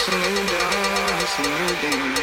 it's a new down. it's a new day.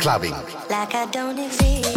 Clubbing. Like I don't exist.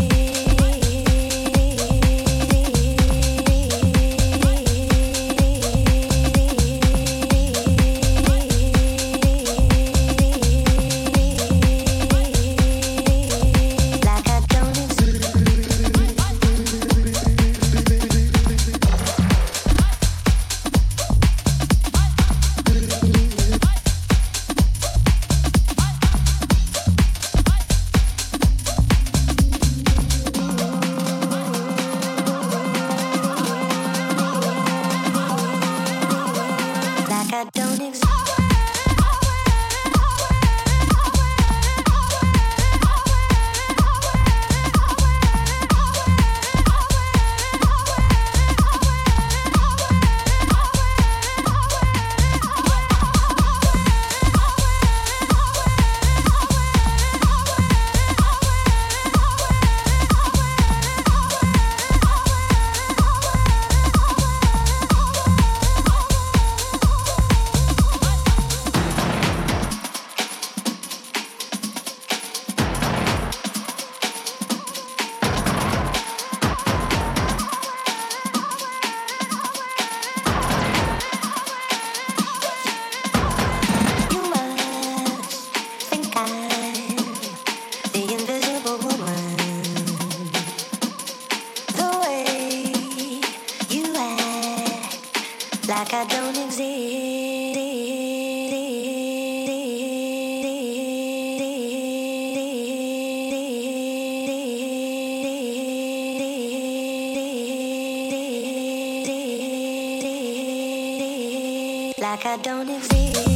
like I don't exist.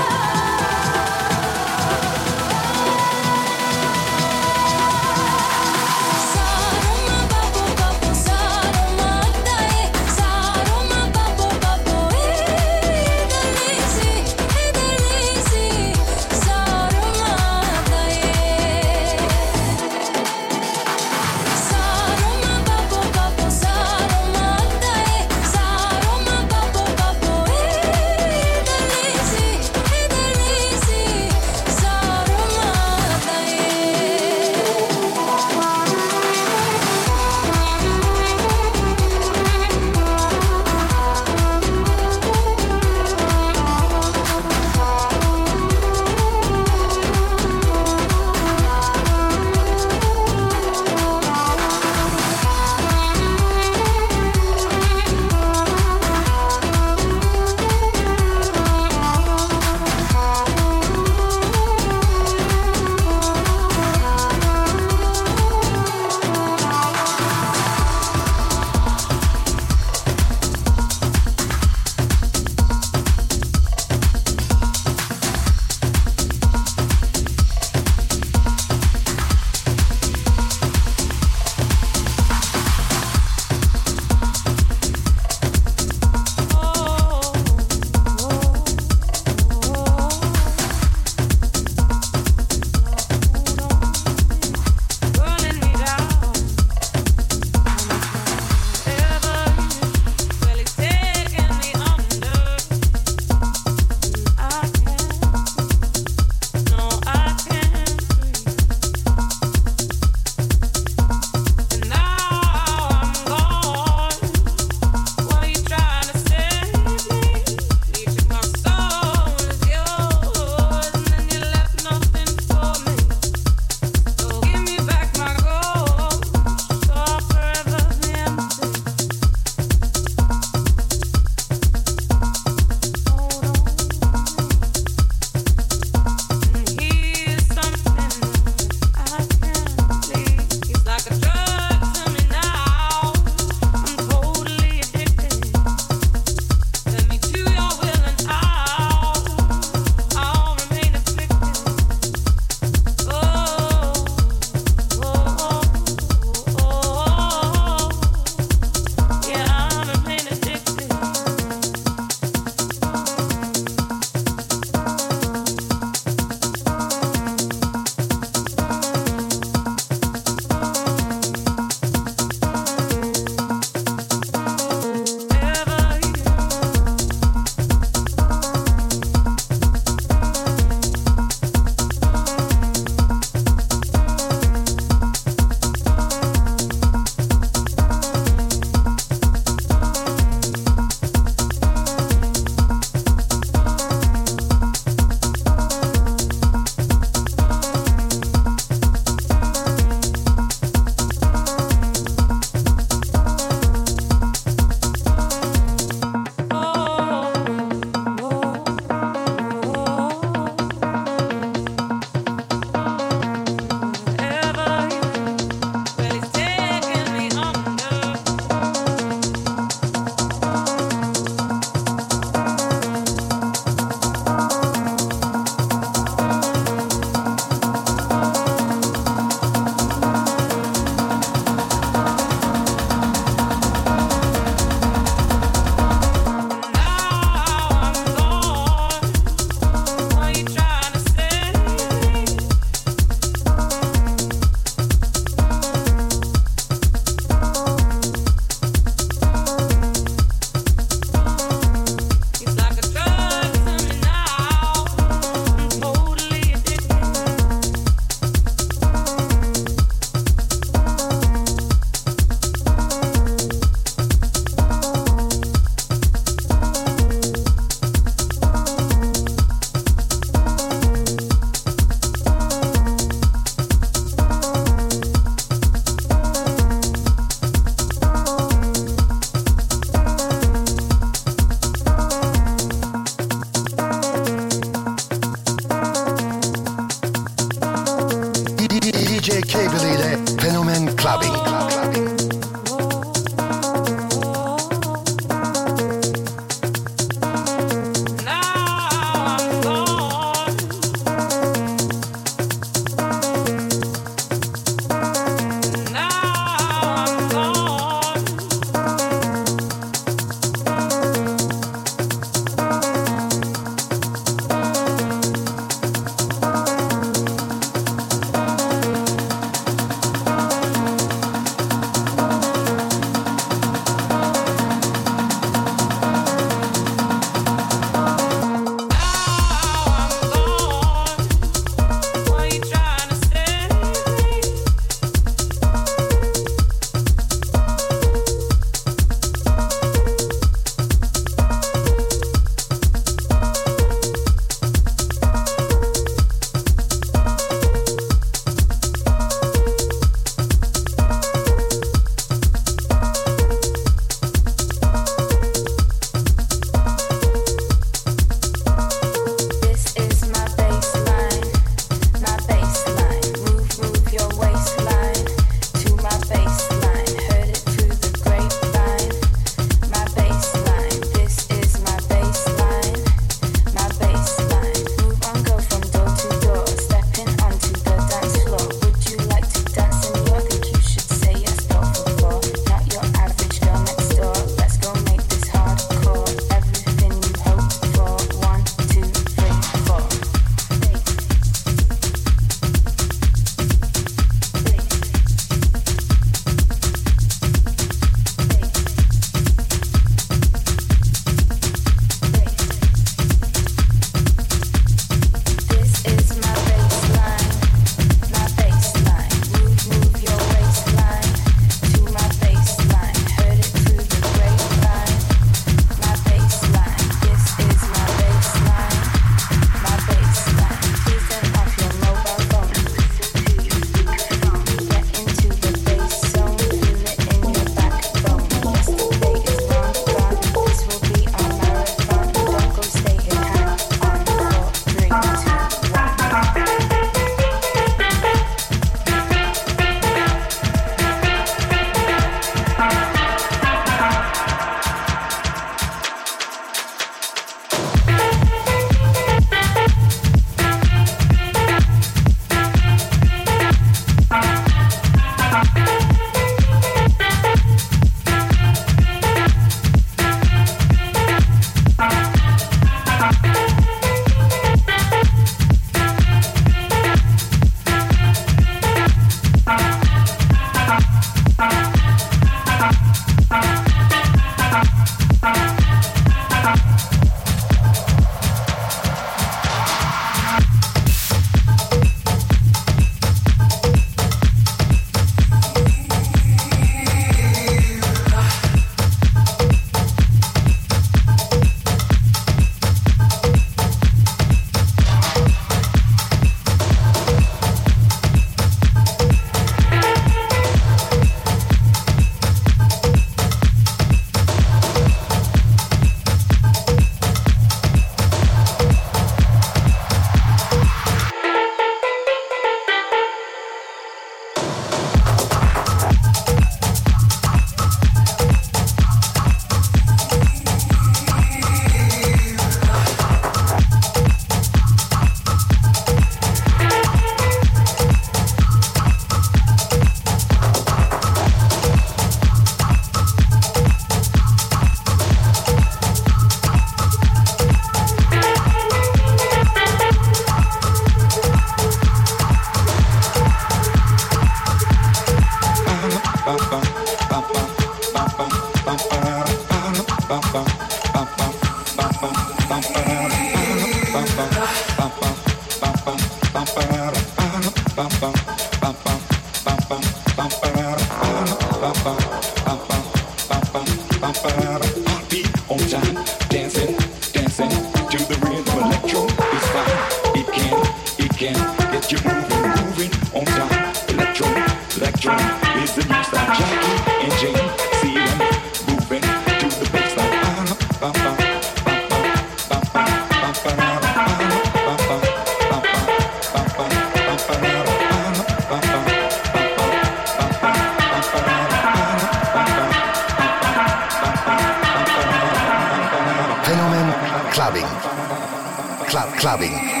clubbing.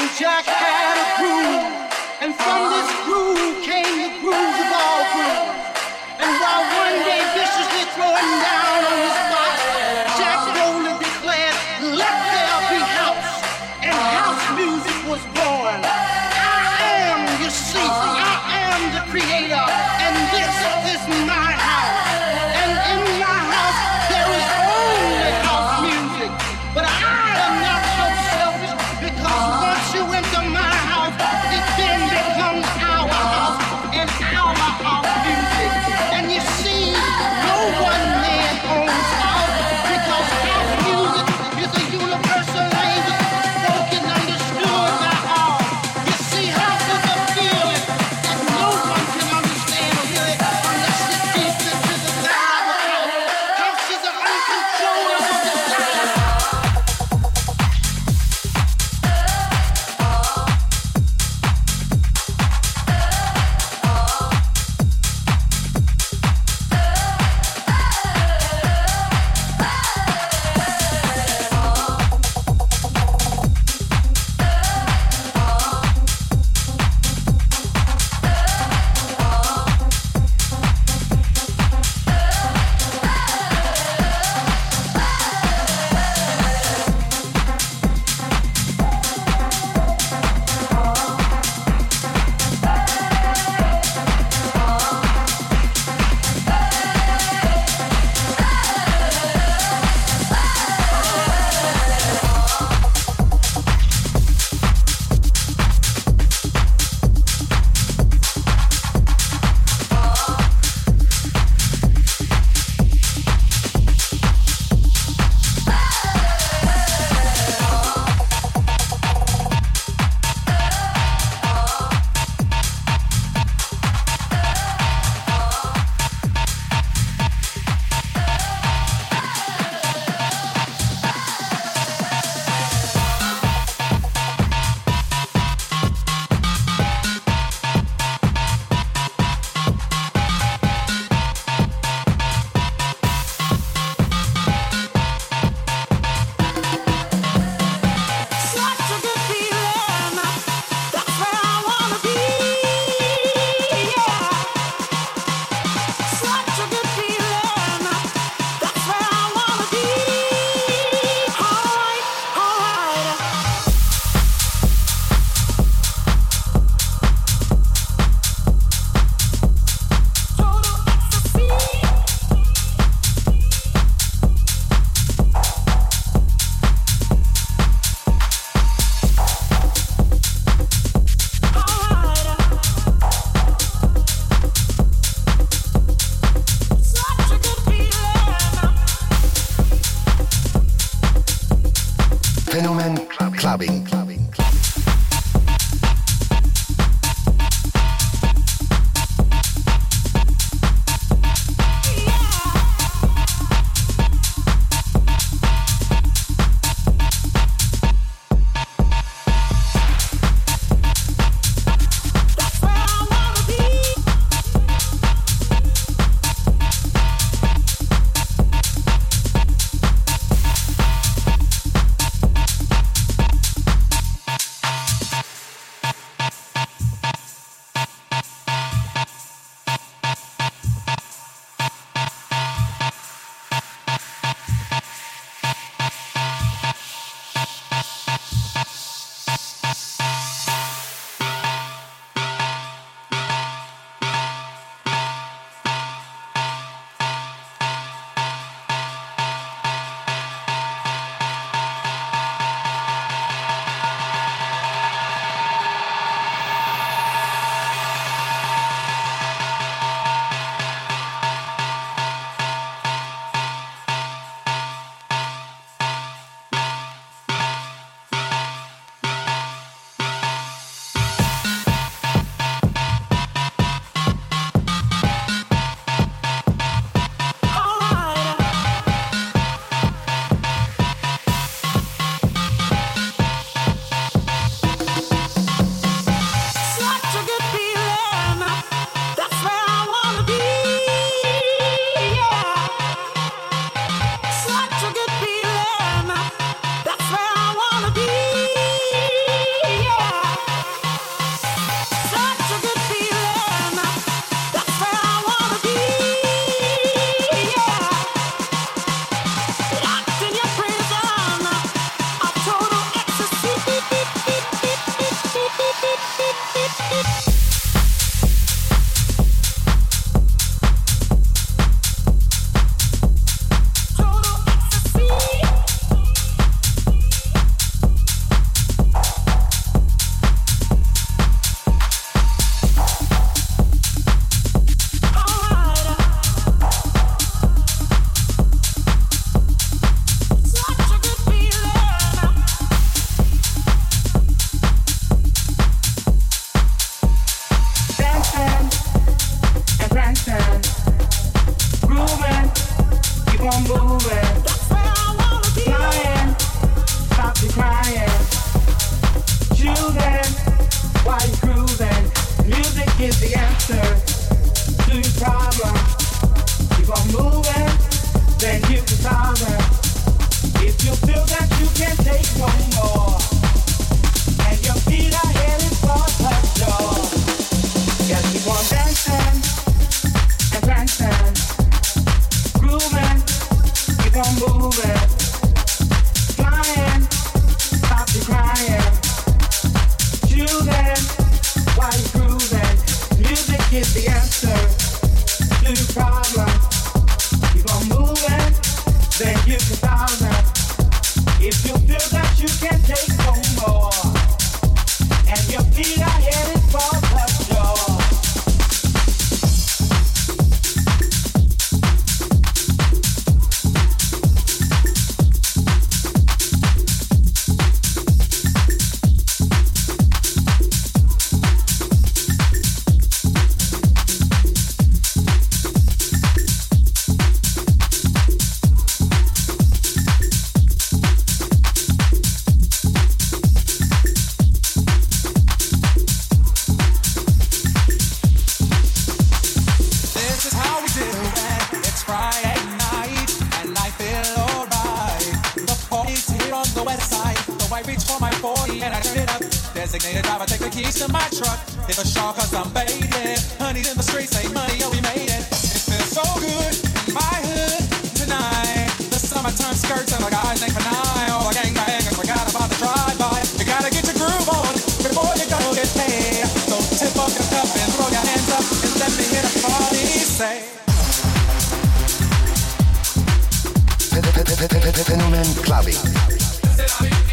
and Jack had a groove, and from this. take the keys to my truck. Hit a shark cause I'm baited. Honey, in the streets, ain't money, oh, we made it. It feels so good in my hood tonight. The summertime skirts and the guys ain't benign. All the gangbangers forgot about the drive-by. You gotta get your groove on before you go get paid. So tip up your cup and throw your hands up and let me hit a party say. Fenomen Clubbing.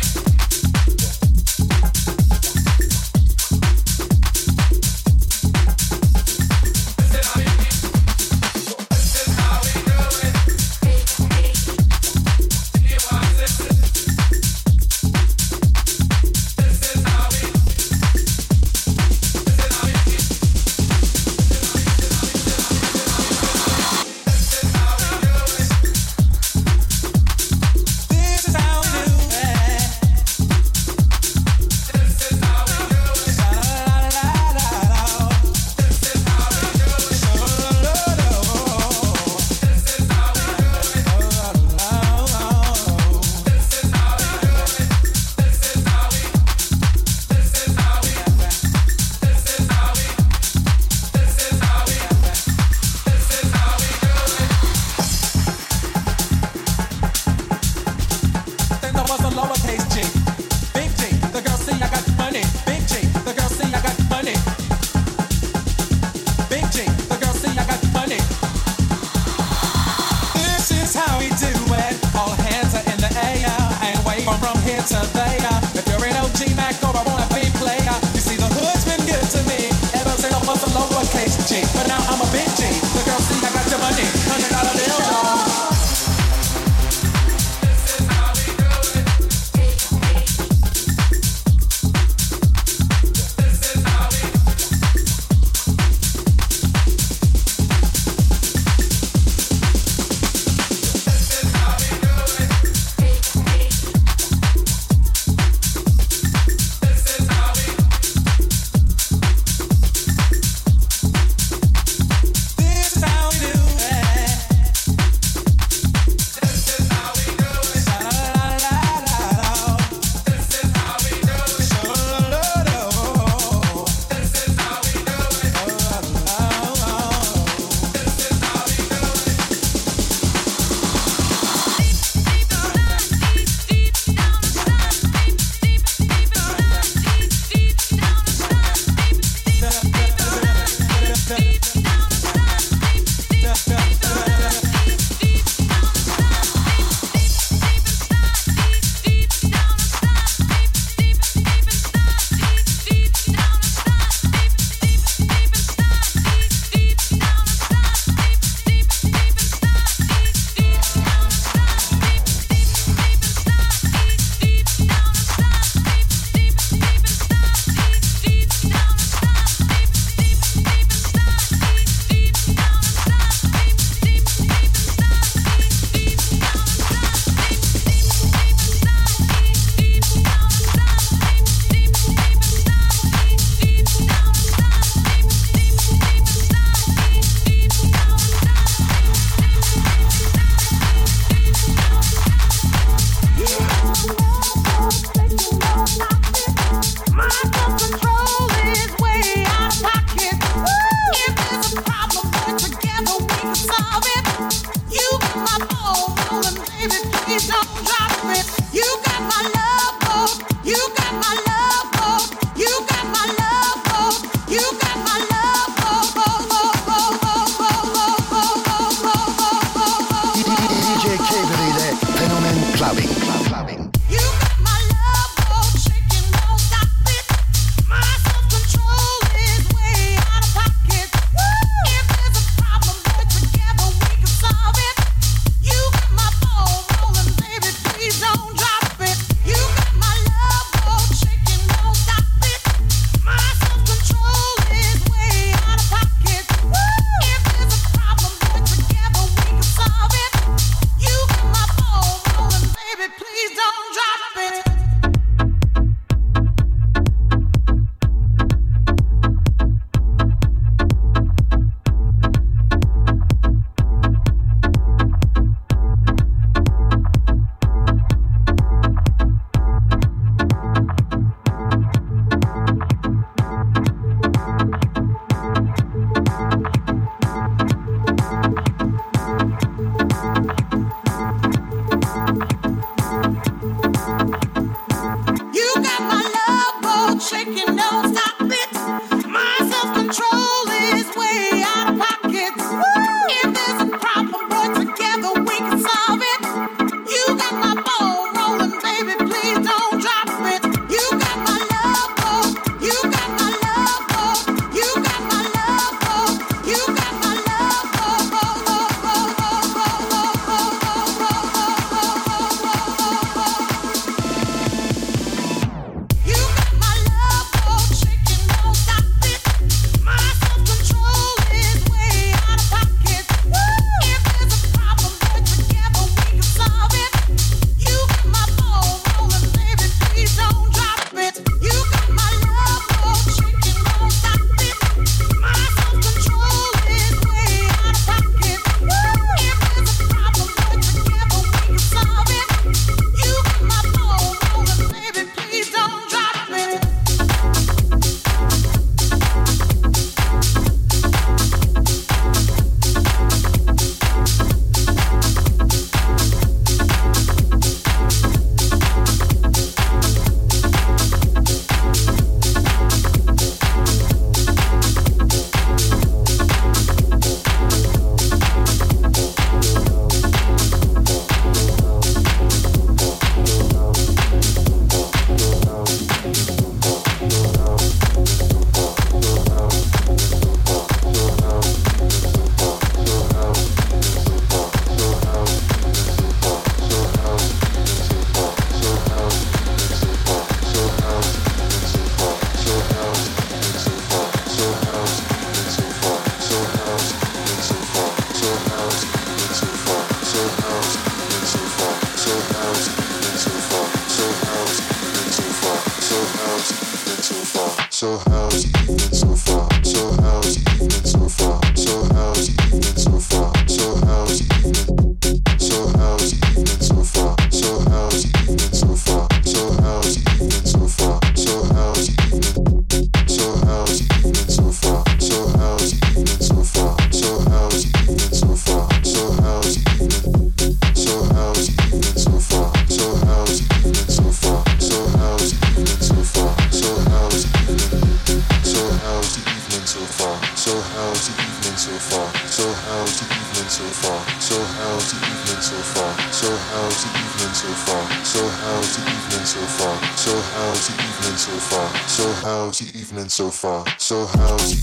so far. So how's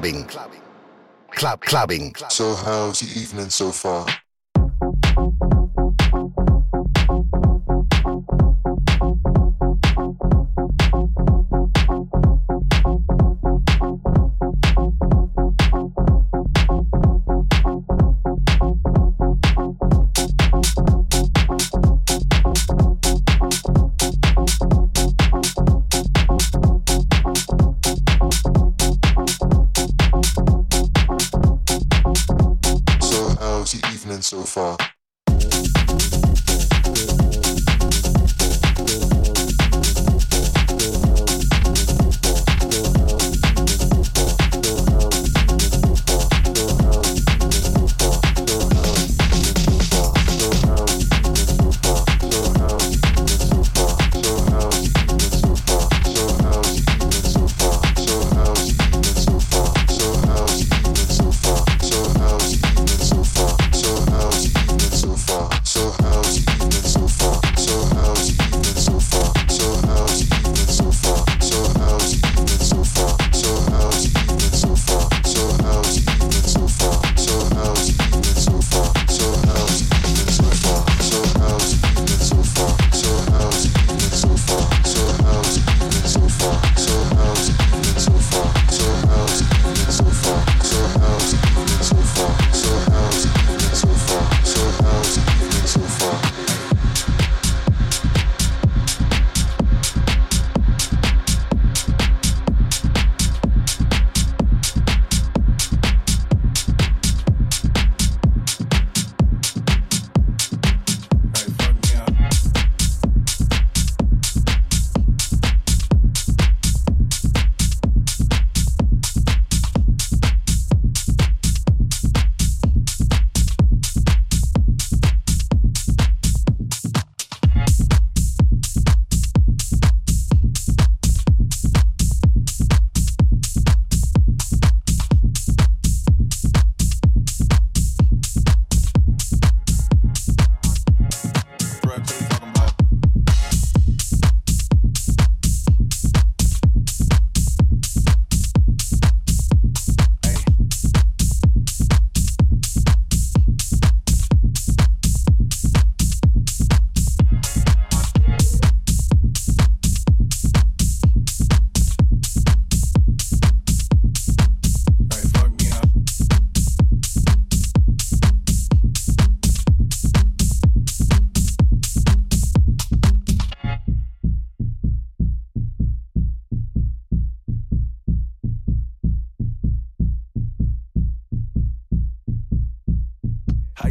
clubbing. Club clubbing. So how's the evening so far?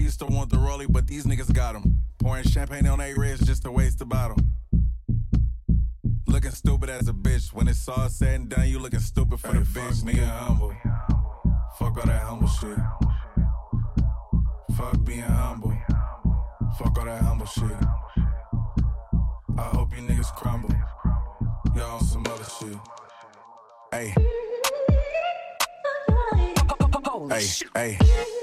Used to want the rollie, but these niggas got 'em. Pouring champagne on a wrist just to waste the bottle. Looking stupid as a bitch. When it's all said and done, you looking stupid for the bitch. Being humble. Fuck all that humble shit. Fuck being humble. Fuck all that humble shit. I hope you niggas crumble. Y'all on some other shit. Hey. Hey, hey.